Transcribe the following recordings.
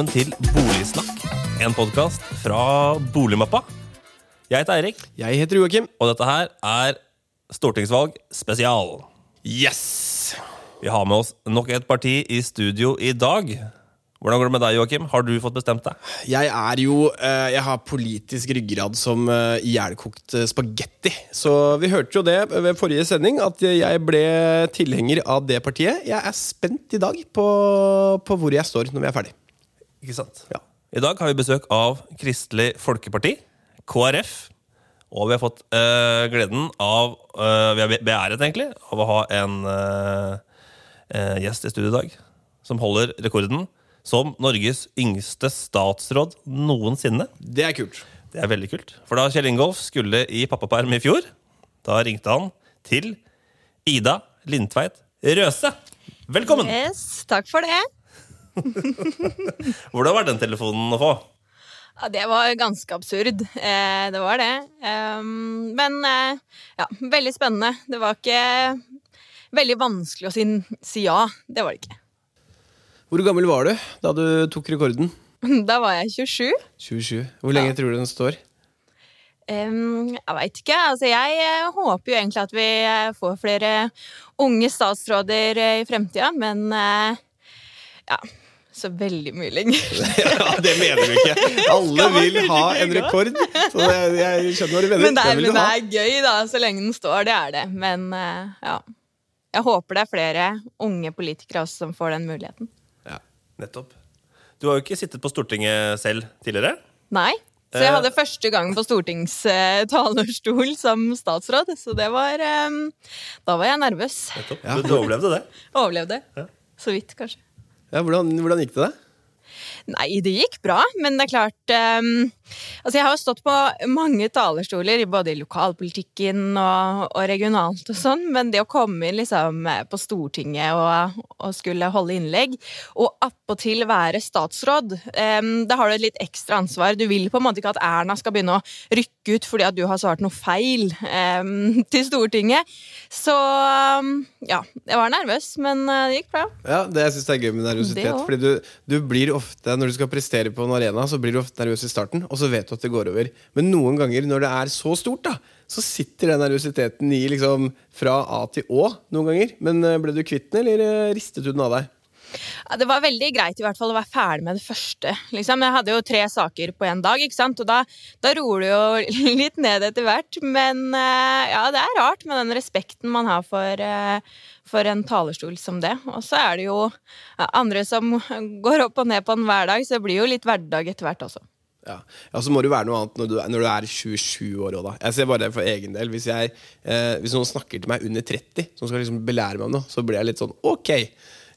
velkommen til Boligsnakk, en podkast fra Boligmappa. Jeg heter Eirik, Jeg heter Joakim. og dette her er stortingsvalg spesial. Yes! Vi har med oss nok et parti i studio i dag. Hvordan går det med deg, Joakim? Har du fått bestemt deg? Jeg er jo eh, Jeg har politisk ryggrad som eh, ihjelkokt eh, spagetti. Så vi hørte jo det ved forrige sending, at jeg ble tilhenger av det partiet. Jeg er spent i dag på, på hvor jeg står når vi er ferdig. Ikke sant? Ja. I dag har vi besøk av Kristelig Folkeparti, KrF. Og vi har fått eh, gleden av eh, Vi er beæret, egentlig, av å ha en eh, eh, gjest i studio i dag. Som holder rekorden som Norges yngste statsråd noensinne. Det er kult. Det er veldig kult. For da Kjell Ingolf skulle i pappaperm i fjor, da ringte han til Ida Lindtveit Røse. Velkommen! Yes, takk for det. Hvordan var den telefonen å få? Ja, det var ganske absurd. Eh, det var det. Um, men eh, ja, veldig spennende. Det var ikke veldig vanskelig å si, si ja. Det var det ikke. Hvor gammel var du da du tok rekorden? Da var jeg 27. 27. Hvor lenge tror du den står? Um, jeg veit ikke. Altså, jeg eh, håper jo egentlig at vi eh, får flere unge statsråder eh, i fremtida, men uh, ja. Så veldig mye lenger. ja, Det mener du ikke. Alle vil ha en rekord. Så jeg, jeg skjønner hva du mener. Men det, er, men det er gøy, da, så lenge den står. Det er det. Men eh, ja. Jeg håper det er flere unge politikere også som får den muligheten. Ja. Nettopp. Du har jo ikke sittet på Stortinget selv tidligere. Nei. Så jeg Eh. hadde første gang på Stortings eh, som statsråd, så det var Da var jeg nervøs. Nettopp. Ja. Du, du overlevde det. Overlevde. Ja. Så vidt, kanskje. Ja, hvordan, hvordan gikk det? Nei, det gikk bra, men det er klart ehm, Altså, jeg har jo stått på mange talerstoler, både i lokalpolitikken og, og regionalt og sånn, men det å komme inn liksom på Stortinget og, og skulle holde innlegg, og appåtil være statsråd, um, da har du et litt ekstra ansvar. Du vil på en måte ikke at Erna skal begynne å rykke ut fordi at du har svart noe feil um, til Stortinget. Så um, ja, jeg var nervøs, men eh, det gikk bra. Ja, det jeg synes er gøy med nervøsitet. Fordi du, du blir ofte, Når du skal prestere på en arena, så blir du ofte nervøs i starten, og så vet du at det går over. Men noen ganger når det er så stort, da så sitter den nervøsiteten i liksom fra A til Å noen ganger. Men eh, ble du kvitt den, eller eh, ristet du den av deg? Ja, det var veldig greit i hvert fall å være ferdig med det første. Liksom. Jeg hadde jo tre saker på én dag, ikke sant? og da, da roer det jo litt ned etter hvert. Men eh, ja, det er rart med den respekten man har for, for en talerstol som det. Og så er det jo andre som går opp og ned på den hver dag, så det blir jo litt hverdag etter hvert også. Ja. ja, Så må det være noe annet når du, når du er 27 år òg, da. Jeg ser bare det for egen del. Hvis, jeg, eh, hvis noen snakker til meg under 30, som skal liksom belære meg om noe, så blir jeg litt sånn ok.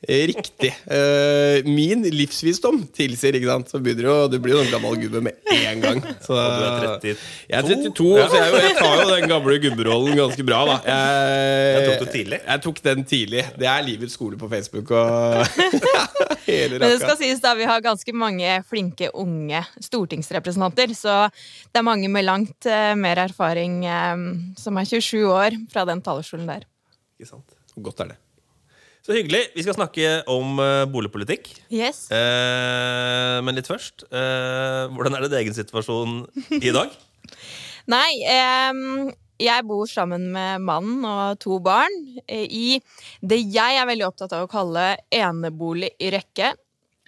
Eh, Riktig. Uh, min livsvisdom tilsier, ikke sant. Så begynner du Du blir jo en gammel gubbe med en gang. Så, Og du er 32. Jeg er 32, så jeg, jo- jeg tar jo den gamle gubberollen ganske bra, da. Jeg, jeg tok den tidlig? Jeg tok den tidlig. Det er livets skole på Facebook og hele Men det skal sies da, vi har ganske mange flinke unge stortingsrepresentanter, så det er mange med langt uh, mer erfaring um, som er 27 år fra den talerstolen der. Ikke sant? Godt er det. Så hyggelig. Vi skal snakke om eh, boligpolitikk. Yes. Eh, men litt først. eh, hvordan er det egen situasjon i dag? Nei, em, jeg bor sammen med mannen og to barn eh, i det jeg er veldig opptatt av å kalle enebolig i rekke.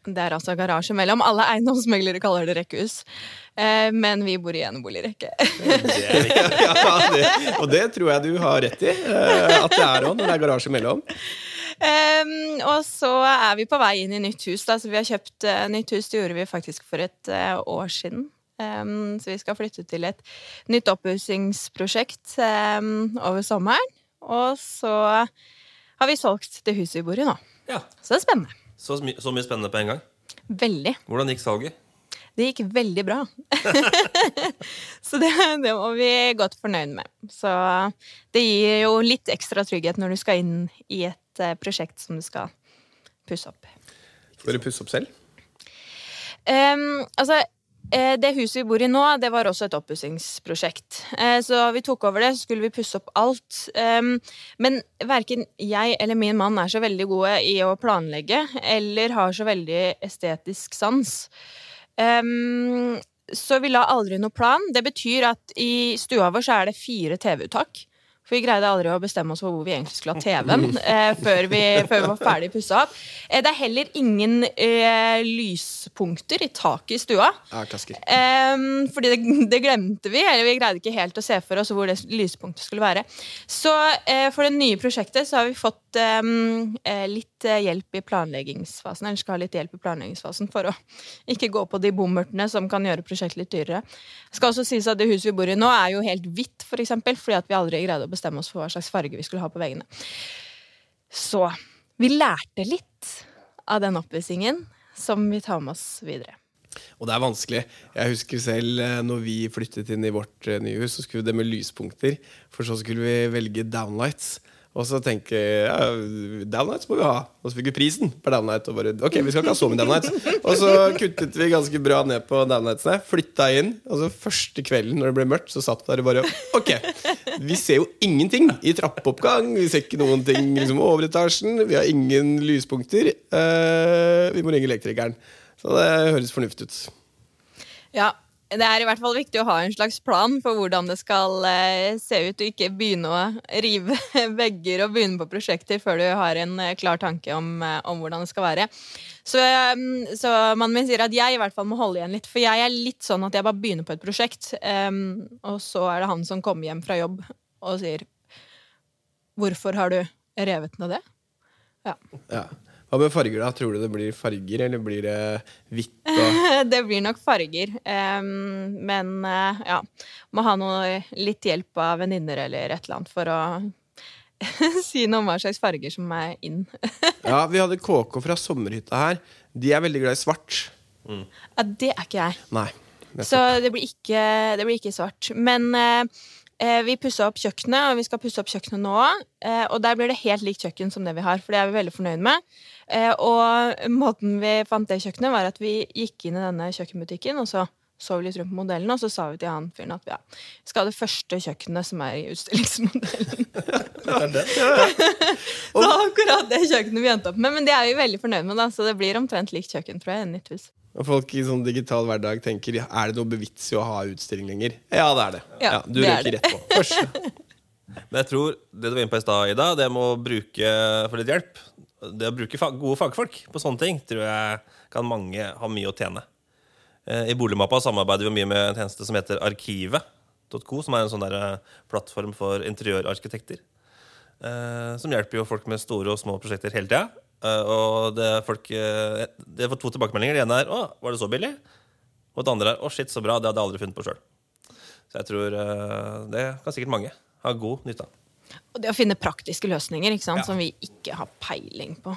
Det er altså garasje mellom. Alle eiendomsmeglere kaller det rekkehus. Eh, men vi bor i enebolig i rekke. Det viktig. ja, det, og det tror jeg du har rett i. eh, At det er òg, når det er garasje mellom. Em, og så er vi på vei inn i nytt hus. Da. Så vi har kjøpt uh, nytt hus. Det gjorde vi faktisk for et uh, år siden. Um, så vi skal flytte til et nytt oppussingsprosjekt um, over sommeren. Og så har vi solgt det huset vi bor i nå. Ja, Så det er spennende. så, my så mye spennende på en gang. Veldig. Hvordan gikk salget? Det gikk veldig bra. så det, det må vi godt fornøyd med. Så det gir jo litt ekstra trygghet når du skal inn i et eh, prosjekt som du skal pusse opp. Skal du pusse opp selv? Um, altså, eh, det huset vi bor i nå, det var også et oppussingsprosjekt. Eh, så vi tok over det, så skulle vi pusse opp alt. Men verken jeg eller min mann er så veldig gode i å planlegge, eller har så veldig estetisk sans. Så vi la aldri noe plan. Det betyr at i stua vår så er det fire TV-uttak. For vi greide aldri å bestemme oss for hvor vi egentlig skulle ha TV-en eh, før, vi, før, vi, var ferdig pussa opp. Eh, det er heller ingen eh, lyspunkter i taket i stua. Ja, klasker. fordi det, det, glemte vi, eller vi greide ikke helt å se for oss hvor det lyspunktet skulle være. Så eh, for det nye prosjektet så har vi fått eh, litt hjelp i planleggingsfasen. Eller skal ha litt hjelp i planleggingsfasen for å ikke gå på de bommertene som kan gjøre prosjektet litt dyrere. Det skal også sies at det huset vi bor i nå, er jo helt hvitt, for eksempel, fordi at vi aldri greide å bestemme oss for hva slags farge vi skulle ha på veggene. Så vi lærte litt av den oppussingen som vi tar med oss videre. Og det er vanskelig. Jeg husker selv eh, når vi flyttet inn i vårt eh, nye hus, så skulle vi det med lyspunkter. For så skulle vi velge downlights. Og så tenker jeg ja, downlights må vi ha. Og så fikk vi prisen per downlight. Og bare, ok, vi skal ikke ha så mye downlights Og så kuttet vi ganske bra ned på downlightsene. Flytta inn. Og så første kvelden når det ble mørkt, så satt vi der og bare Ok, vi ser jo ingenting i trappeoppgang. Vi ser ikke noen ting liksom, over etasjen. Vi har ingen lyspunkter. Uh, vi må ringe elektrikeren. Så det høres fornuftig ut. Ja, det er i hvert fall viktig å ha en slags plan for hvordan det skal eh, se ut, og ikke begynne å rive vegger og begynne på prosjekter før du har en eh, klar tanke om, eh, om hvordan det skal være. Så, så, mannen min sier at jeg i hvert fall må holde igjen litt, for jeg er litt sånn at jeg bare begynner på et prosjekt, um, og så er det han som kommer hjem fra jobb og sier 'Hvorfor har du revet ned det?' Ja. ja. Hva med farger, da? Tror du det blir farger, eller blir det hvitt? det blir nok farger. Um, men uh, ja. Må ha noe, litt hjelp av venninner eller et eller annet for å si noe om hva slags farger som er in. ja, vi hadde KK fra sommerhytta her. De er veldig glad i svart. Mm. Ja, det er ikke jeg. Nei. Så det blir, ikke, det blir ikke svart. Men uh, vi pussa opp kjøkkenet, og vi skal pusse opp kjøkkenet nå òg. Eh, og der blir det helt likt kjøkken som det vi har, for det er vi veldig fornøyd med. Eh, og måten vi fant det kjøkkenet, var at vi gikk inn i denne kjøkkenbutikken, og så så vi litt rundt på modellen, og så sa vi til han fyren at ja, vi skal ha det første kjøkkenet som er i utstillingsmodellen. så akkurat det kjøkkenet vi endte opp med. Men det er vi veldig fornøyd med, da, så det blir omtrent likt kjøkken, tror jeg. Nytt hus. Og folk i sånn digital hverdag tenker er det noe bevits i å ha utstilling lenger. Ja, det er det. Ja, ja, du røyker rett på. Først. Men jeg tror det du var inne på i stad, Ida, det med å bruke for litt hjelp Det å bruke gode fagfolk på sånne ting tror jeg kan mange ha mye å tjene. Eh, I Boligmappa samarbeider vi mye med en tjeneste som heter Arkivet.co, som er en sånn der eh, plattform for interiørarkitekter. Eh, som hjelper jo folk med store og små prosjekter hele tida. Uh, og det folk uh, Det får to tilbakemeldinger. Det ene er 'Å, var det så billig?' Og det andre er 'Å, shit, så bra. Det hadde jeg aldri funnet på sjøl'. Så jeg tror uh, det kan sikkert mange ha god nytte av. Og det å finne praktiske løsninger ja. som vi ikke har peiling på.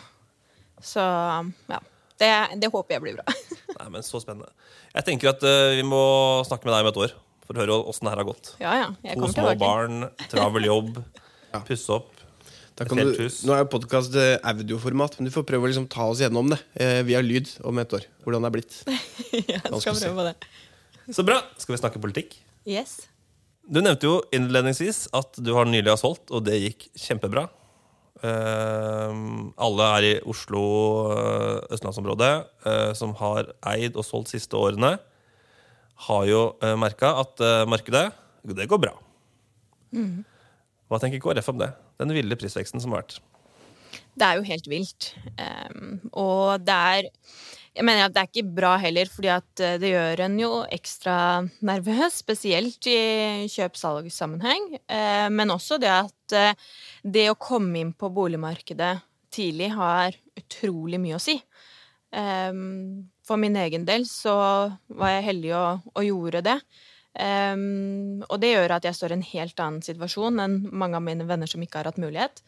Så ja. Det, det håper jeg blir bra. Nei, men Så spennende. Jeg tenker at vi må snakke med deg om et år for å høre åssen det her har gått. Ja, ja. to små barn, travel jobb, pusse opp. Du, nå er jo podkast eh, audioformat, men du får prøve å liksom ta oss gjennom det eh, via lyd om et år. Hvordan det er blitt. jeg skal prøve på det. Så bra. Skal vi snakke politikk? Yes. Du nevnte jo innledningsvis at du har nylig har solgt, og det gikk kjempebra. Uh, alle her i Oslo uh, østlandsområdet uh, som har eid og solgt siste årene, har jo uh, merka at markedet det går bra. Mm. Hva tenker KrF om det? Den ville prisveksten som har vært? Det er jo helt vilt. Um, og det er jeg mener at det er ikke bra heller, fordi at eh, det gjør en jo ekstra nervøs. Spesielt i kjøp-salg-sammenheng. Uh, men også det at uh, det å komme inn på boligmarkedet tidlig har utrolig mye å si. Um, for min egen del så var jeg heldig og, og gjorde det. Um, og det gjør at jeg står i en helt annen situasjon enn mange av mine venner som ikke har hatt mulighet.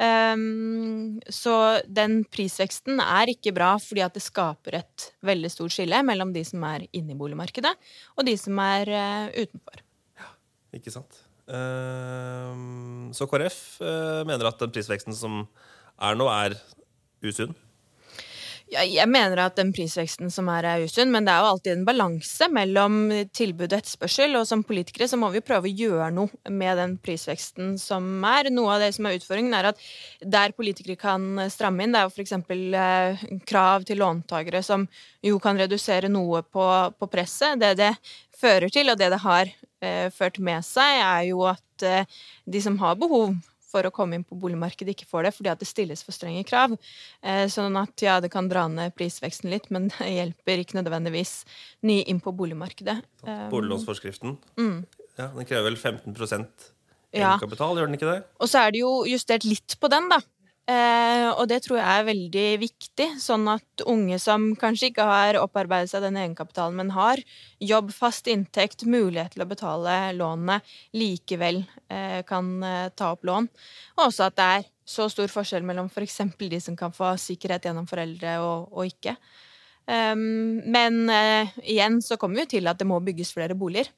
Um, så den prisveksten er ikke bra fordi at det skaper et veldig stort skille mellom de som er inne i boligmarkedet, og de som er uh, utenfor. Ja, ikke sant. Uh, så KrF uh, mener at den prisveksten som er nå, er usunn? Jeg mener at den prisveksten som er, er usunn, men det er jo alltid en balanse mellom tilbud og etterspørsel. Og som politikere så må vi prøve å gjøre noe med den prisveksten som er. Noe av det som er utfordringen, er at der politikere kan stramme inn, det er jo f.eks. Eh, krav til låntakere som jo kan redusere noe på, på, presset. Det det fører til, og det det har eh, ført med seg, er jo at eh, de som har behov for å komme inn på boligmarkedet, ikke får det fordi at det stilles for strenge krav. Eh, sånn at ja, det kan dra ned prisveksten litt, men det hjelper ikke nødvendigvis nye inn på boligmarkedet. Eh, Boliglånsforskriften mm. ja, den krever vel 15% egenkapital, ja. gjør den ikke det? Og så er det jo justert litt på den, da. Eh, og det tror jeg er veldig viktig, sånn at unge som kanskje ikke har opparbeidet seg den egenkapitalen, men har jobb, fast inntekt, mulighet til å betale lånene, likevel eh, kan eh, ta opp lån. Og også at det er så stor forskjell mellom f.eks. For de som kan få sikkerhet gjennom foreldre, og, og ikke. Um, men igjen så kommer vi til at det må bygges flere boliger.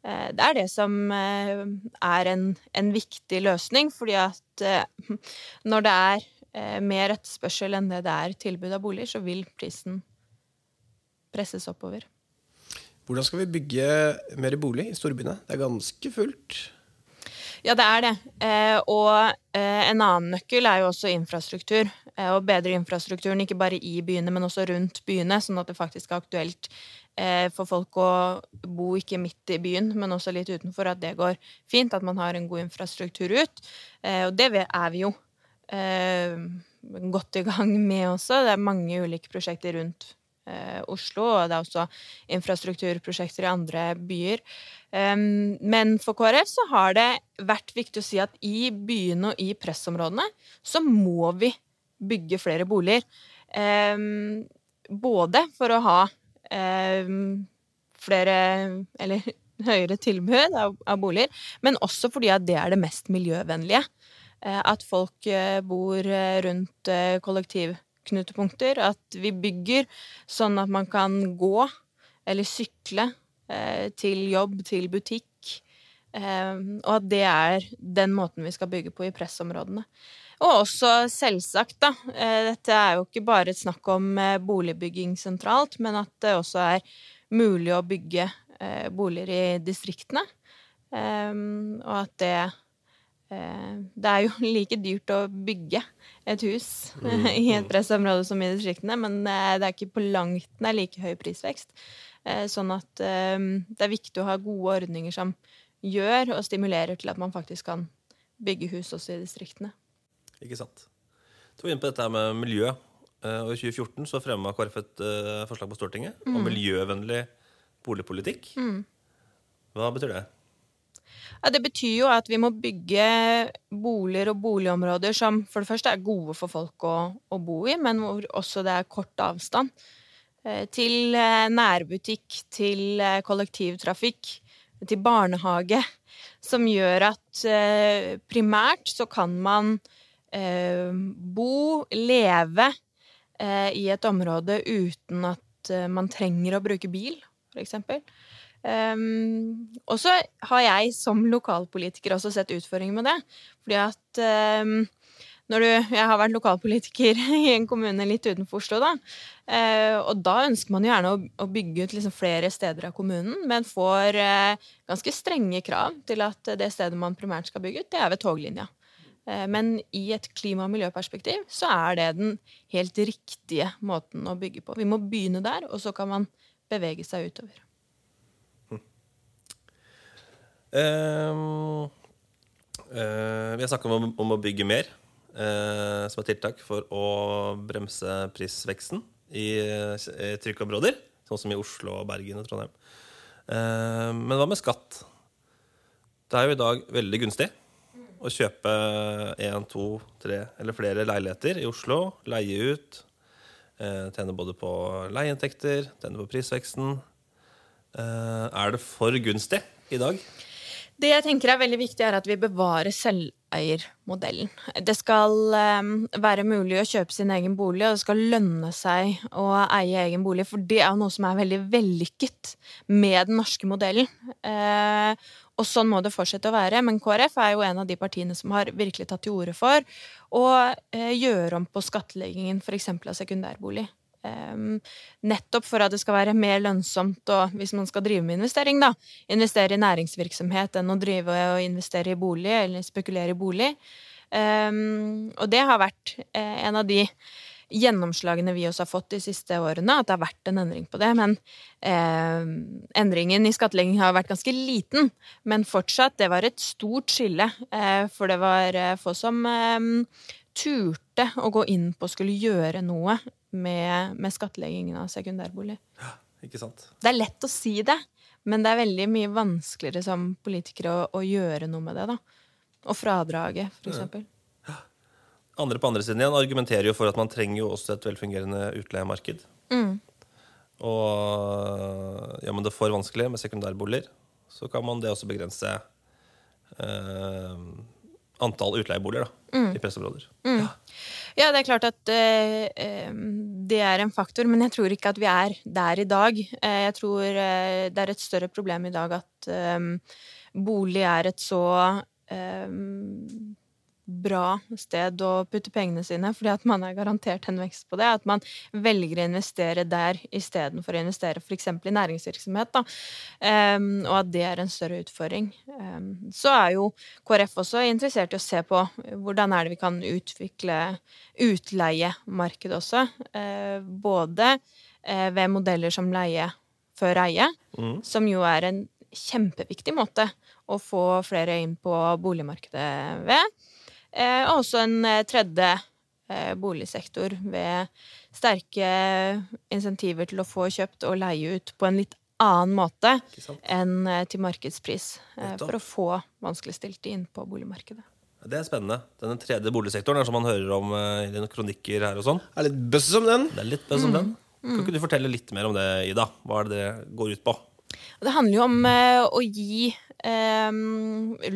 Eh, det er det som eh, er en, en viktig løsning, fordi at eh, når det er mer etterspørsel enn det det er tilbud av boliger, så vil prisen presses oppover. Hvordan skal vi bygge mer bolig i storbyene? Det er ganske fullt. Ja, det er det. og en annen nøkkel er jo også infrastruktur. og bedre infrastrukturen ikke bare i byene, men også rundt byene, sånn at det faktisk er aktuelt for folk å bo ikke midt i byen, men også litt utenfor, at det går fint. At man har en god infrastruktur ut. Eh, og det er vi jo eh, godt i gang med også. Det er mange ulike prosjekter rundt Oslo, og det er også infrastrukturprosjekter i andre byer. men for KrF så har det vært viktig å si at i byene og i pressområdene så må vi bygge flere boliger. både for å ha eh, flere Eller høyere tilbud av, av, boliger, men også fordi at det er det mest miljøvennlige. Eh, at folk eh, bor eh, rundt eh, kollektivknutepunkter. At vi bygger sånn at man kan gå eller sykle til jobb, til butikk. og at det er den måten vi skal bygge på i pressområdene. Og også selvsagt, da. Eh, dette er jo ikke bare et snakk om eh, boligbygging sentralt, men at det også er mulig å bygge eh, boliger i distriktene. Ehm, og at det Det er jo like dyrt å bygge et hus mm. i et pressområde som i distriktene, men det er ikke på langt nær like høy prisvekst. Sånn at det er viktig å ha gode ordninger som gjør og stimulerer til at man faktisk kan bygge hus også i distriktene. Ikke sant. Så vi inne på dette med miljø. Eh, og I 2014 så fremma KrF et uh, forslag på Stortinget mm. om miljøvennlig boligpolitikk. Mm. Hva betyr det? Ja, det betyr jo at vi må bygge boliger og boligområder som for det første er gode for folk å, å bo i, men hvor også det er kort avstand. Eh, til nærbutikk, til kollektivtrafikk, til barnehage. Som gjør at primært så kan man eh, bo, leve eh, i et område uten at eh, man trenger å bruke bil, f.eks. Um, og så har jeg som lokalpolitiker også sett utfordringer med det. Fordi at um, når du Jeg har vært lokalpolitiker i en kommune litt utenfor Oslo, da. Uh, og da ønsker man gjerne å, å bygge ut liksom flere steder av kommunen, men får uh, ganske strenge krav til at det stedet man primært skal bygge ut, det er ved toglinja. Eh, men i et klima- og miljøperspektiv så er det den helt riktige måten å bygge på. Vi må begynne der, og så kan man bevege seg utover. Hm. Uh, uh, vi har snakket om, om, å bygge mer uh, som et tiltak for å bremse prisveksten i, i trykkområder, sånn som i Oslo, Bergen og Trondheim. men hva med skatt? Det er jo i dag veldig gunstig å kjøpe én, to, tre eller flere leiligheter i Oslo, leie ut, eh, tjene både på leieinntekter, tjene på prisveksten. Eh, er det for gunstig i dag? Det jeg tenker er veldig viktig, er at vi bevarer selveiermodellen. Det skal um, være mulig å kjøpe sin egen bolig, og det skal lønne seg å eie egen bolig. For det er noe som er veldig vellykket med den norske modellen. Og sånn må det fortsette å være. Men KrF er jo en av de partiene som har virkelig tatt til orde for å eh, gjøre om på skattleggingen f.eks. av sekundærbolig. Um, nettopp for at det skal være mer lønnsomt og hvis man skal drive med investering, da, investere i næringsvirksomhet enn å drive og investere i bolig eller spekulere i bolig. Um, og det har vært eh, en av de gjennomslagene vi også har fått de siste årene, at det har vært en endring på det. Men eh, endringen i skattlegging har vært ganske liten. Men fortsatt, det var et stort skille. Eh, for det var eh, få som eh, turte å gå inn på å skulle gjøre noe med, med skattleggingen av sekundærbolig. Ja, Ikke sant? Det er lett å si det, men det er veldig mye vanskeligere som politikere å, å gjøre noe med det. da. Og fradraget, for eksempel. Andre på andre siden igjen argumenterer jo for at man trenger jo også et velfungerende utleiemarked. Mm. Og ja, men det er for vanskelig med sekundærboliger, så kan man det også begrense eh, antall utleieboliger da, Mm. i pressområder. Ja, det er klart at eh, eh, det er en faktor, men jeg tror ikke at vi er der i dag. Eh, jeg tror eh, det er et større problem i dag at eh, bolig er et så bra sted å putte pengene sine, fordi at man er garantert en vekst på det. At man velger å investere der istedenfor å investere f.eks. i næringsvirksomhet. Da. Um, og at det er en større utfordring. Um, så er jo KrF også interessert i å se på hvordan er det vi kan utvikle utleiemarkedet også. Uh, både uh, ved modeller som leie før eie, Mm. som jo er en kjempeviktig måte å få flere inn på boligmarkedet ved. Eh, og også en eh, tredje eh, boligsektor ved sterke insentiver til å få kjøpt og leie ut på en litt annen måte enn til markedspris. For å få vanskeligstilte inn på boligmarkedet. Det er spennende. Denne tredje boligsektoren er som man hører om i dine kronikker her og sånn. Er litt bøss som den. Det er litt buzz mm. den. Kan ikke du fortelle litt mer om det, Ida? Hva er det det går ut på? Det handler jo om eh, å gi eh,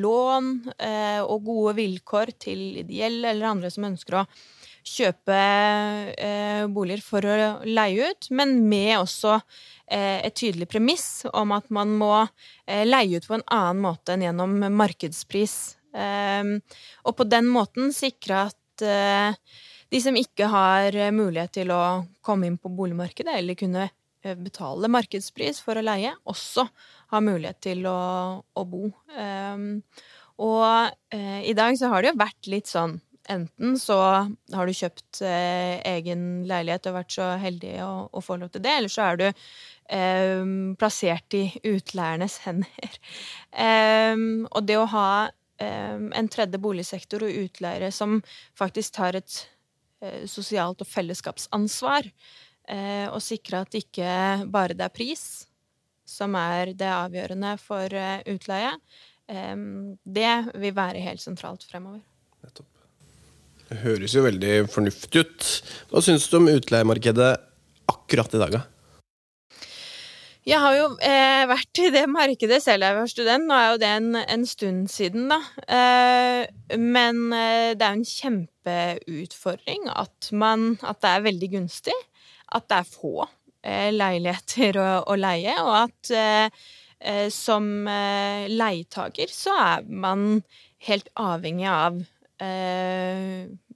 lån eh, og gode vilkår til ideelle eller andre som ønsker å kjøpe eh, boliger for å leie ut, men med også eh, et tydelig premiss om at man må eh, leie ut på en annen måte enn gjennom markedspris. Og på den måten sikre at de som ikke har mulighet til å komme inn på boligmarkedet eller kunne betale markedspris for å leie, også har mulighet til å, å bo. Um, og uh, i dag så har det jo vært litt sånn Enten så har du kjøpt eh, egen leilighet og vært så heldig å, å få lov til det, eller så er du eh, plassert i utleiernes hender. Em, og det å ha en tredje boligsektor og utleiere som faktisk tar et eh, sosialt og fellesskapsansvar, eh, og sikre at ikke bare det er pris som er det avgjørende for eh, utleie, det vil være helt sentralt fremover. Nettopp. Det høres jo veldig fornuftig ut. Hva syns du om utleiemarkedet akkurat i dag, da? Jeg har jo eh, vært i det markedet selv jeg var student. Nå er jo det en, en stund siden, da. Eh, men eh, det er jo en kjempeutfordring at, man, at det er veldig gunstig. At det er få eh, leiligheter å, å leie, og at eh, eh, som leietaker så er man helt avhengig av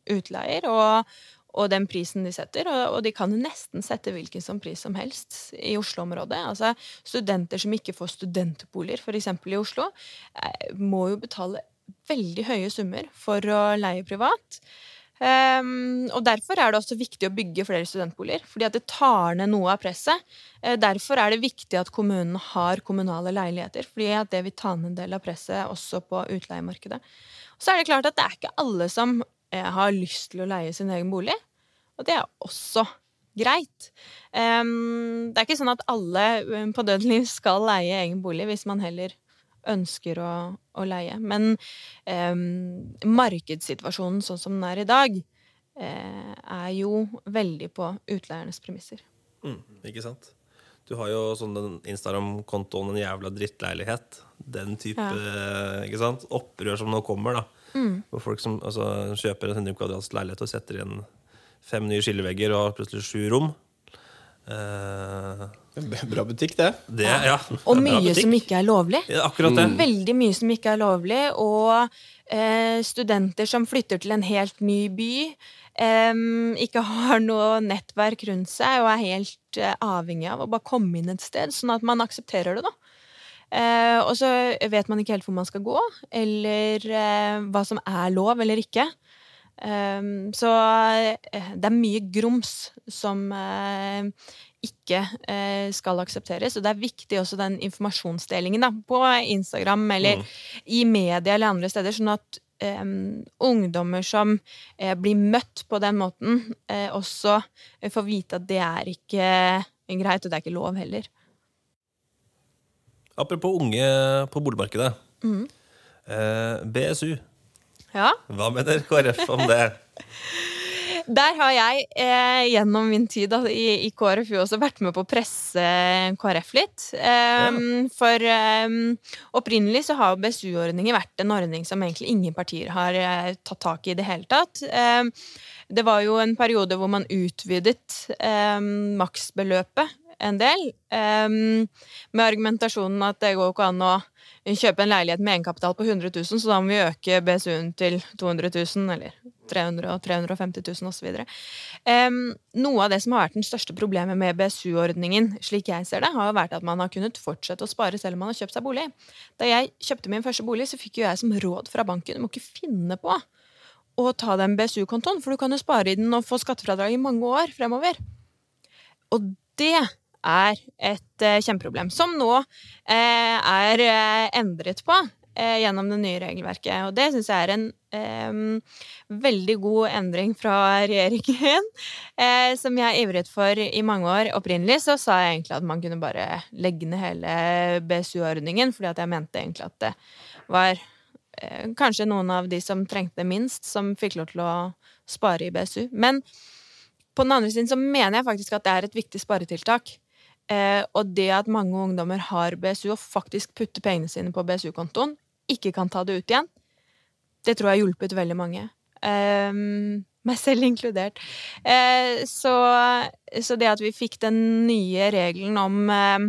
utleier. Og, og den prisen de setter. Og, de kan nesten sette hvilken som pris som helst i Oslo-området. Altså Studenter som ikke får studentboliger, f.eks. i Oslo, må jo betale veldig høye summer for å leie privat. Ehm, og Derfor er det også viktig å bygge flere studentboliger, fordi at det tar ned noe av presset. Uh, derfor er det viktig at kommunen har kommunale leiligheter, fordi at det vil ta ned en del av presset også på utleiemarkedet. Så er det klart at det er ikke alle som uh, har lyst til å leie sin egen bolig, og det er også greit. Um, det er ikke sånn at alle på på dødelig skal leie egen bolig hvis man heller ønsker å, å leie. Men eh, markedssituasjonen sånn som den er i dag, eh, er jo veldig på utleiernes premisser. Mm, ikke sant? Du har jo sånn den Instagram-kontoen 'En jævla drittleilighet'. Den type ja. ikke sant? opprør som nå kommer. da Hvor folk som altså, kjøper en 100 kvadrats leilighet og setter igjen fem nye skillevegger og har plutselig sju rom. Eh, Bra butikk, det. Det, ja. Og mye som ikke er lovlig. ja, Akkurat det. Veldig mye som ikke er lovlig, og eh, studenter som flytter til en helt ny by, eh, ikke har noe nettverk rundt seg og er helt eh, avhengig av å bare komme inn et sted, sånn at man aksepterer det, da. Eh, og så vet man ikke helt hvor man skal gå, eller eh, hva som er lov eller ikke. Em, så eh, det er mye grums som uh, ikke uh, skal aksepteres. Og det er viktig også den informasjonsdelingen da, på Instagram eller i media eller andre steder, sånn at um, ungdommer som uh, blir møtt på den måten, også får vite at det er ikke greit, og det er ikke lov heller. Apropos unge på boligmarkedet. Mm. BSU. Ja, Hva mener KrF om det? Der har jeg eh, gjennom min tid da, i, i KrFU også vært med på å presse KrF litt. Ehm, For um, opprinnelig så har BSU-ordningen vært en ordning som egentlig ingen partier har uh, tatt tak i i det hele tatt. Um, det var jo en periode hvor man utvidet maksbeløpet en del, med argumentasjonen at det går ikke an å kjøpe en leilighet med egenkapital på 100 000, så da må vi øke BSU-en til 200 000, eller 300 og 350 000 osv. Um, noe av det som har vært den største problemet med BSU-ordningen, slik jeg ser det, har vært at man har kunnet fortsette å spare selv om man har kjøpt seg bolig. Da jeg kjøpte min første bolig, så fikk jo jeg som råd fra banken du må ikke finne på å ta den BSU-kontoen, for du kan jo spare i den og få skattefradrag i mange år fremover. Og det er et eh, kjempeproblem, som nå eh, er eh, endret på gjennom det nye regelverket. Og det syns jeg er en eh, veldig god endring fra regjeringen, eh, som jeg ivret for i mange år. Opprinnelig så sa jeg egentlig at man kunne bare legge ned hele BSU-ordningen, fordi at jeg mente egentlig at det var kanskje noen av de som trengte minst, som fikk lov til å spare i BSU. Men på den andre siden så mener jeg faktisk at det er et viktig sparetiltak. Eh, og det at mange ungdommer har BSU og faktisk putter pengene sine på BSU-kontoen, ikke kan ta det ut igjen, det tror jeg har hjulpet veldig mange. Eh, meg selv inkludert. Eh, så, så det at vi fikk den nye regelen om eh,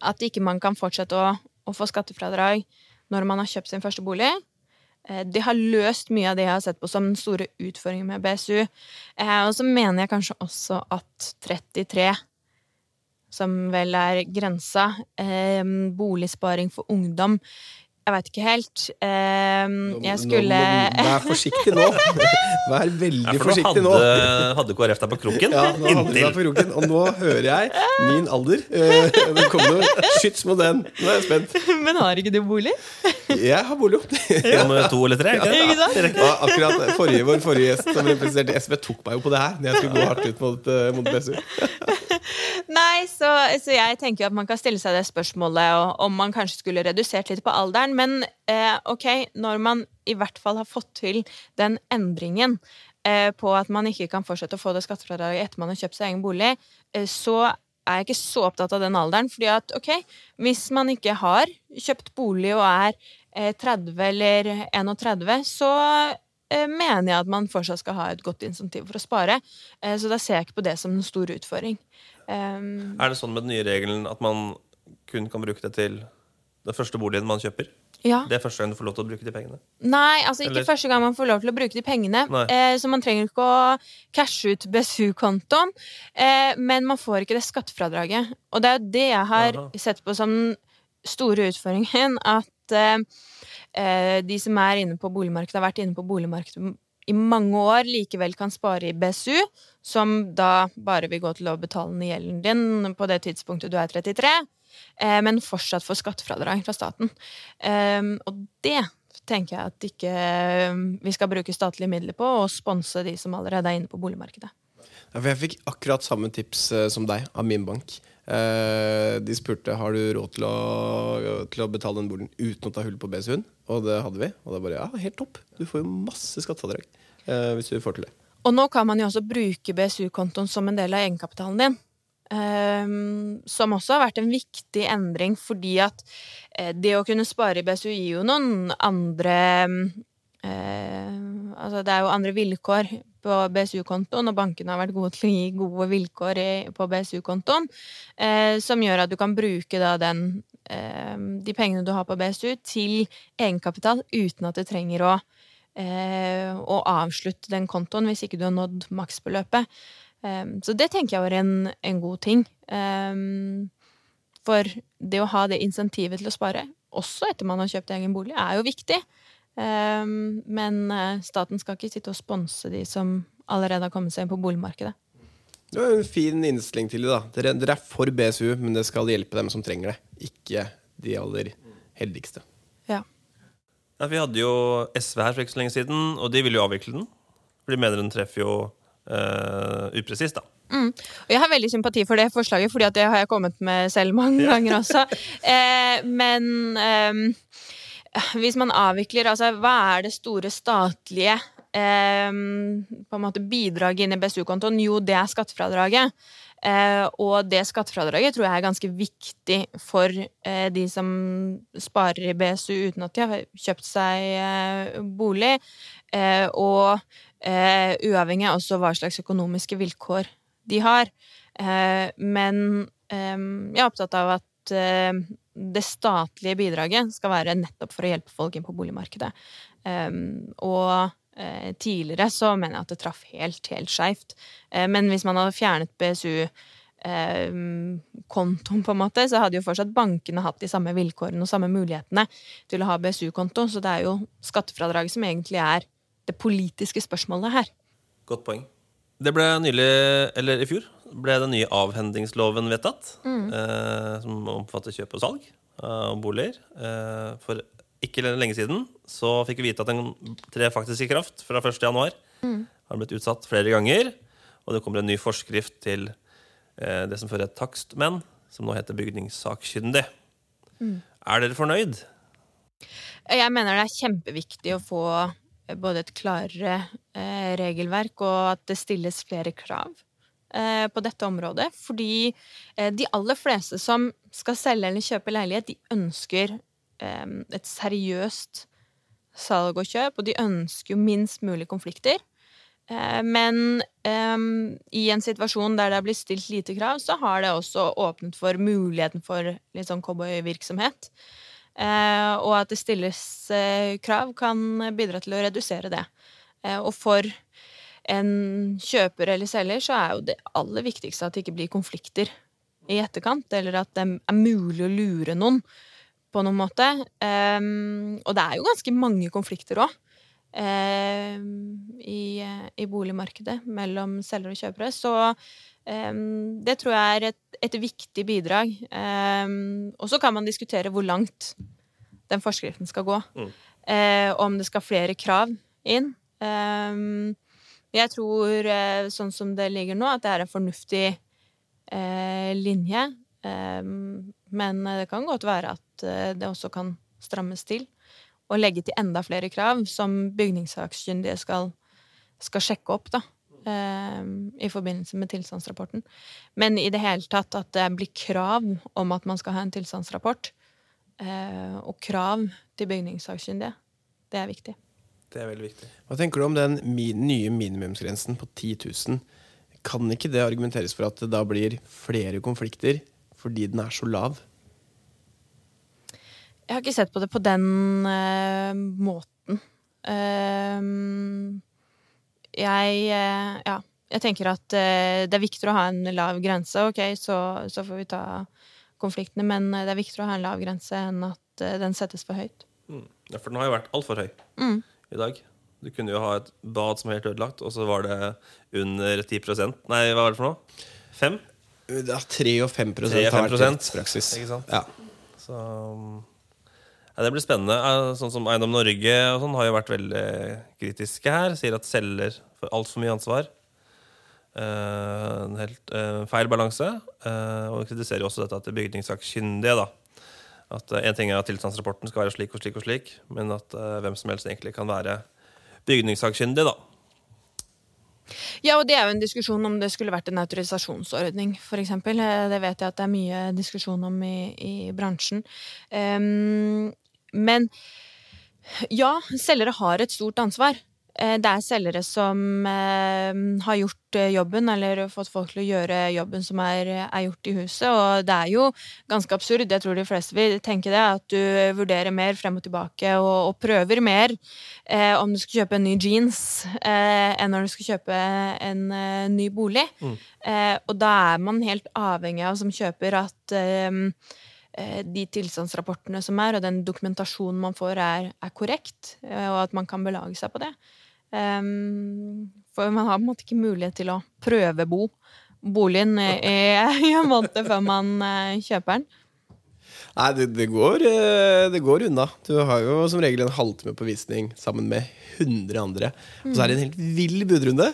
at ikke man kan fortsette å, å få skattefradrag når man har kjøpt sin første bolig, eh, det har løst mye av det jeg har sett på som den store utfordringen med BSU. Eh, og så mener jeg kanskje også at 33 som vel er grensa. Eh, boligsparing for ungdom. Jeg veit ikke helt. Eh, jeg skulle nå, nå, Vær forsiktig nå. Vær veldig Ja, for nå forsiktig nå. hadde, hadde KrF deg på kroken. Ja, nå hadde du deg på kroken, og nå hører jeg min alder. Eh, Det kom noe skyts mot den. Nå er jeg spent. Men har ikke du bolig? Jeg har bolig. Nummer to eller tre? Ikke? Sant? Ja, akkurat forrige, Vår forrige gjest som representerte SV, tok meg jo på det her når jeg skulle gå hardt ut mot, eh, mot BSU. Nei, så, så jeg tenker at man kan stille seg det spørsmålet om man kanskje skulle redusert litt på alderen. Men eh, ok, når man i hvert fall har fått til den endringen eh, på at man ikke kan fortsette å få det skattefradraget etter man har kjøpt seg egen bolig, eh, så er jeg ikke så opptatt av den alderen. fordi at ok, hvis man ikke har kjøpt bolig og er eh, 30 eller 31, så eh, mener jeg at man fortsatt skal ha et godt insentiv for å spare. Eh, Så da ser jeg ikke på det som en stor utfordring. Um, Er det sånn med den nye regelen at man kun kan bruke det til den første boligen man kjøper? ja. Det er første gang du får lov til å bruke de pengene. Nei, altså ikke Eller- første gang man får lov til å bruke de pengene. Eh, så man trenger ikke å cashe ut BSU-kontoen. Eh, men man får ikke det skattefradraget. Og det er jo det jeg har Aha. sett på som den store utfordringen. At eh, eh, de som er inne på boligmarkedet, har vært inne på boligmarkedet i mange år, likevel kan spare i BSU, som da bare vil gå til å betale ned gjelden din på det tidspunktet du er 33, eh, men fortsatt får skattefradrag fra staten. Eh, og det tenker jeg at ikke um, vi skal bruke statlige midler på, og sponse de som allerede er inne på boligmarkedet. Ja, jeg fikk akkurat samme tips eh, som deg av min bank. Eh, de spurte har du råd til å, til å betale den boligen uten å ta hull på BSU-en. Og det hadde vi. Og da bare ja, helt topp. Du får jo masse skattefradrag eh, hvis du får til det. Og nå kan man jo også bruke BSU-kontoen som en del av egenkapitalen din. Um, som også har vært en viktig endring, fordi at eh, det å kunne spare i BSU gir jo noen andre eh, Altså det er jo andre vilkår på BSU-kontoen, og bankene har vært gode til å gi gode vilkår i, på BSU-kontoen, eh, som gjør at du kan bruke da den eh, de pengene du har på BSU, til egenkapital uten at du trenger å, eh, å avslutte den kontoen hvis ikke du har nådd maksbeløpet. Eh, så det tenker jeg var en, en god ting. Eh, for det å ha det insentivet til å spare, også etter man har kjøpt egen bolig, er jo viktig. Ehm, men staten skal ikke sitte og sponse de som allerede har kommet seg inn på boligmarkedet. Det var en fin innstilling til det. da dere, dere, er for BSU, men det skal hjelpe dem som trenger det. Ikke de aller heldigste. Ja. Ja vi hadde jo SV her for ikke så lenge siden, og de ville jo avvikle den. For de mener den treffer jo uh, upresist, da. Mm. Og jeg har veldig sympati for det forslaget, for det har jeg kommet med selv mange ja. ganger også. Eh, men eh, hvis man avvikler Altså, hva er det store statlige eh, bidraget inn i BSU-kontoen? Jo, det er skattefradraget. Eh, og det skattefradraget tror jeg er ganske viktig for eh, de som sparer i BSU uten at de har kjøpt seg eh, bolig. Og uavhengig av også hva slags økonomiske vilkår de har. men jeg er opptatt av at det statlige bidraget skal være nettopp for å hjelpe folk inn på boligmarkedet. Og uh, tidligere så mener jeg at det traff helt, helt skeivt. Uh, men hvis man hadde fjernet BSU-kontoen, uh, på en måte, så hadde jo fortsatt bankene hatt de samme vilkårene og samme mulighetene til å ha BSU-konto. Så det er jo skattefradraget som egentlig er det politiske spørsmålet her. Godt poeng. Det ble nylig, eller i fjor, ble den nye avhendingsloven vedtatt. Mm. Eh, som omfatter kjøp og salg av boliger. Eh, for ikke lenge siden så fikk vi vite at den trer faktisk i kraft fra 1. januar. Mm. Har blitt utsatt flere ganger. Og det kommer en ny forskrift til eh, det som før het takstmenn, som nå heter bygningssakkyndig. Mm. Er dere fornøyd? Jeg mener det er kjempeviktig å få både et klarere eh, regelverk og at det stilles flere krav Eh, på dette området. Fordi eh, de aller fleste som skal selge eller kjøpe leilighet, de ønsker eh, et seriøst salg og kjøp, og de ønsker jo minst mulig konflikter. Men um, i en situasjon der det blitt stilt lite krav, så har det også åpnet for muligheten for litt sånn cowboyvirksomhet. Uh, og at det stilles uh, krav, kan bidra til å redusere det. Uh, og for en kjøper eller selger, så er jo det aller viktigste at det ikke blir konflikter i etterkant, eller at det er mulig å lure noen på noen måte. Um, og det er jo ganske mange konflikter òg. Um, i, i, boligmarkedet mellom selgere og kjøpere. Så um, det tror jeg er et, et viktig bidrag. og så kan man diskutere hvor langt den forskriften skal gå. Mm. Uh, om det skal flere krav inn. Um, jeg tror, eh, sånn som det ligger nå, at det er en fornuftig uh, linje. Eh, men det kan godt være at eh, det også kan strammes til. Og legge til enda flere krav som bygningssakkyndige skal, skal sjekke opp, da. Eh, I forbindelse med tilstandsrapporten. Men i det hele tatt at det blir krav om at man skal ha en tilstandsrapport. Eh, og krav til bygningssakkyndige. Det er viktig. Det er veldig viktig. Hva tenker du om den nye minimumsgrensen på 10 000? Kan ikke det argumenteres for at det da blir flere konflikter fordi den er så lav? Jeg har ikke sett på det på den uh, måten. Uh, jeg uh, Ja. Jeg tenker at det er viktig å ha en lav grense. Ok, så, så, får vi ta konfliktene, men det er viktigere å ha en lav grense enn at den settes for høyt. Mm. Ja, for den har jo vært altfor høy. Mm i dag. Du kunne jo ha et bad som er helt ødelagt, og så var det under 10% Nei, hva var det for noe? 5? Ja, 3 og 5 har vært rettspraksis. Ikke sant? Ja. Så ja, Det blir spennende. Sånn som Eiendom Norge og sånn har jo vært veldig kritiske her. Sier at selger får altfor mye ansvar. Uh, en helt uh, feil balanse. Uh, og kritiserer også dette til bygningssakkyndige. da at En ting er at tilstandsrapporten skal være slik og slik og slik, men at hvem som helst egentlig kan være bygningssakkyndig, da. Ja, og det er jo en diskusjon om det skulle vært en autorisasjonsordning, f.eks. Eh, det vet jeg at det er mye diskusjon om i, i bransjen. Um, men ja, selgere har et stort ansvar. Eh, det er selgere som eh, har gjort eh, jobben, eller fått folk til å gjøre jobben som er, er gjort i huset. Og det er jo ganske absurd, jeg tror de fleste vil tenke det, at du vurderer mer frem og tilbake og, og prøver mer eh, om du skal kjøpe en ny jeans eh, enn når du skal kjøpe en eh, ny bolig. Eh, og da er man helt avhengig av som kjøper at de tilstandsrapportene som er, og den dokumentasjonen man får, er, er korrekt, eh, og at man kan belage seg på det. Um, for man har på en måte ikke mulighet til å prøvebo boligen i, en måned før man eh, kjøper den. Nei, det, det, går, eh, det går unna. Du har jo som regel en halvtime på visning sammen med 100 andre. Og så er det en helt vill budrunde.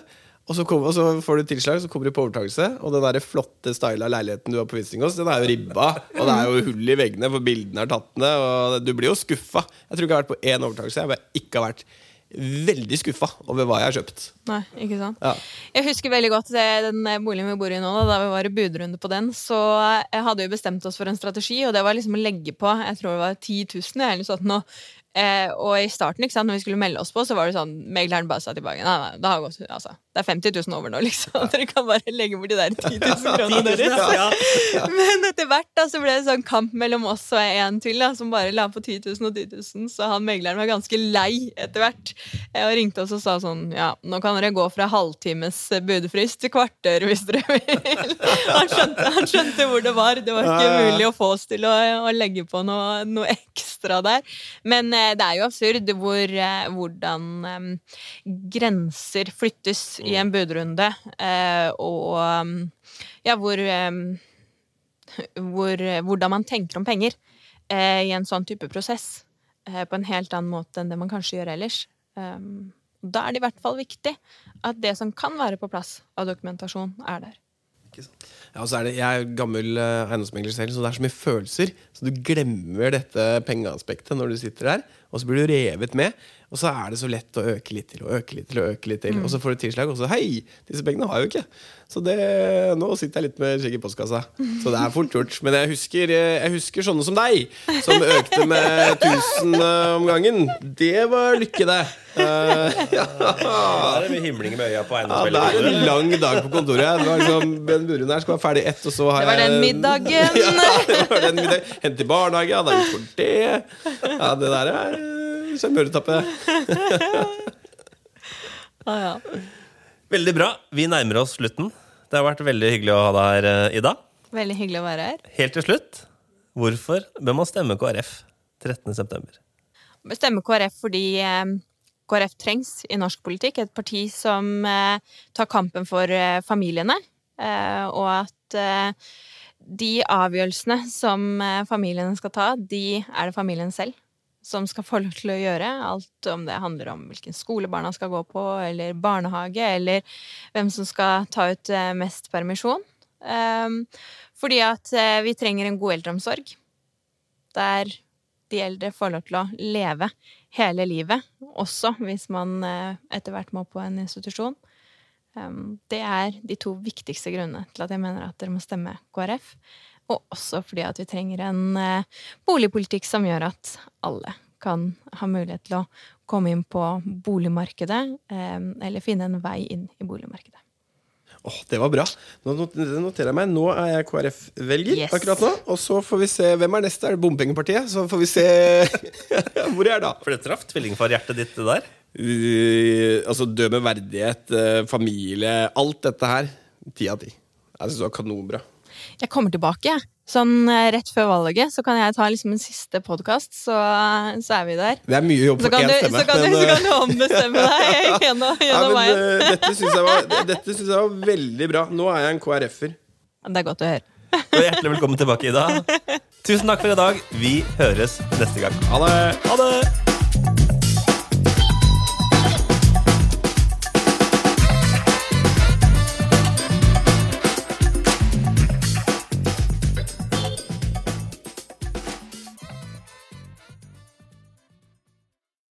Og så, kom, og så får du tilslag, så kommer du på overtakelse. Og den der flotte styla leiligheten du har på visning den er jo ribba. Og det er jo hull i veggene, for bildene er tatt ned. Og du blir jo skuffa. Jeg tror ikke jeg har vært på én overtakelse. Jeg har ikke vært veldig skuffa over hva jeg har kjøpt. Nei, ikke sant? Ja. Jeg husker veldig godt den boligen vi bor i nå, da, vi var i budrunde på den. Så hadde vi bestemt oss for en strategi, og det var liksom å legge på jeg tror det var 10 000. Eller nå. Eh, og i starten, ikke sant, når vi skulle melde oss på, så var det sånn Megleren bare sa tilbake Nei, nei, det har gått altså, Det er 50 000 over nå, liksom. Dere kan bare legge bort de der 10 000 kronene deres. Men etter hvert da, så ble det sånn kamp mellom oss og en til, da, som bare la på 10 000 og 10 000. Så han megleren var ganske lei etter hvert. Eh, og ringte oss og sa sånn Ja, nå kan dere gå fra halvtimes budefrist til kvarter hvis dere vil. Han skjønte, han skjønte hvor det var. Det var ikke mulig å få oss til å, å legge på noe, noe ekstra der. Men eh, det er jo absurd hvor, eh, hvordan eh, grenser flyttes i en budrunde, eh, og ja, hvor, eh, hvor Hvordan man tenker om penger eh, i en sånn type prosess. på en helt annen måte enn det man kanskje gjør ellers. Da er det i hvert fall viktig at det som kan være på plass av dokumentasjon, er der. Ja, er det, Jeg er gammel eiendomsmegler selv, så det er så mye følelser. Så du glemmer dette pengeaspektet når du sitter der, og så blir du revet med. Og så er det så lett å øke litt til og øke litt til. Og øke litt til Og så får du tilslag, og så hei! Disse pengene har jeg jo ikke. Så det, nå sitter jeg litt med skjegg i postkassa. Så det er fort gjort. Men jeg husker, eh, jeg husker sånne som deg, som økte med 1000 uh, om gangen. Det var lykke, det. Uh, ja. Da er det mye himling med øya på Ja, det er en lang dag på kontoret. Det var liksom, den buren her skal være ferdig ett, og så har Det var den middagen. Ja, det var den middagen. Hente i barnehage, ja, da gikk for det. Ja, det der er eh, sjarmøretappe. Ah, ja. Veldig bra. Vi nærmer oss slutten. Det har vært veldig hyggelig å ha deg her, eh, Ida. Veldig hyggelig å være her. Helt til slutt, hvorfor bør man stemme KrF 13.9.? Stemme KrF fordi eh, KrF trengs i norsk politikk. Et parti som eh, tar kampen for eh, familiene. Eh, og at eh, de avgjørelsene som eh, familiene skal ta, de er det familien selv som skal få lov til å gjøre. Alt om det handler om hvilken skole barna skal gå på, eller barnehage, eller hvem som skal ta ut eh, mest permisjon. Eh, fordi at eh, vi trenger en god eldreomsorg. Der de eldre får lov til å leve hele livet, også hvis man eh, etter hvert må på en institusjon. Um, det er de to viktigste grunnene til at jeg mener at dere må stemme KrF. Og også fordi at vi trenger en eh, boligpolitikk som gjør at alle kan ha mulighet til å komme inn på boligmarkedet, eh, eller finne en vei inn i boligmarkedet. Åh, det var bra. Nå noterer jeg meg. Nå er jeg KrF-velger Yes. akkurat nå. Og så får vi se hvem er neste. Er det Bompengepartiet? Så får vi se hvor jeg er da. For det traff tvillingfar hjertet ditt, der. Uh, altså dø med verdighet, uh, familie, alt dette her. Ti av ti. Jeg syns det var kanonbra. Jeg kommer tilbake. Sånn eh, rett før valget så kan jeg ta liksom en siste podkast, så, så er vi der. Det er mye jobb Så for kan, én du, stemme. så kan, du, så eh, kan du ombestemme deg gjennom, ja, men, veien. eh, dette syns jeg, synes jeg var veldig bra. Nå er jeg en KrF-er. Det er godt å høre. Og hjertelig velkommen tilbake, Ida. Tusen takk for i dag. Vi høres neste gang. Ha det! Ha det!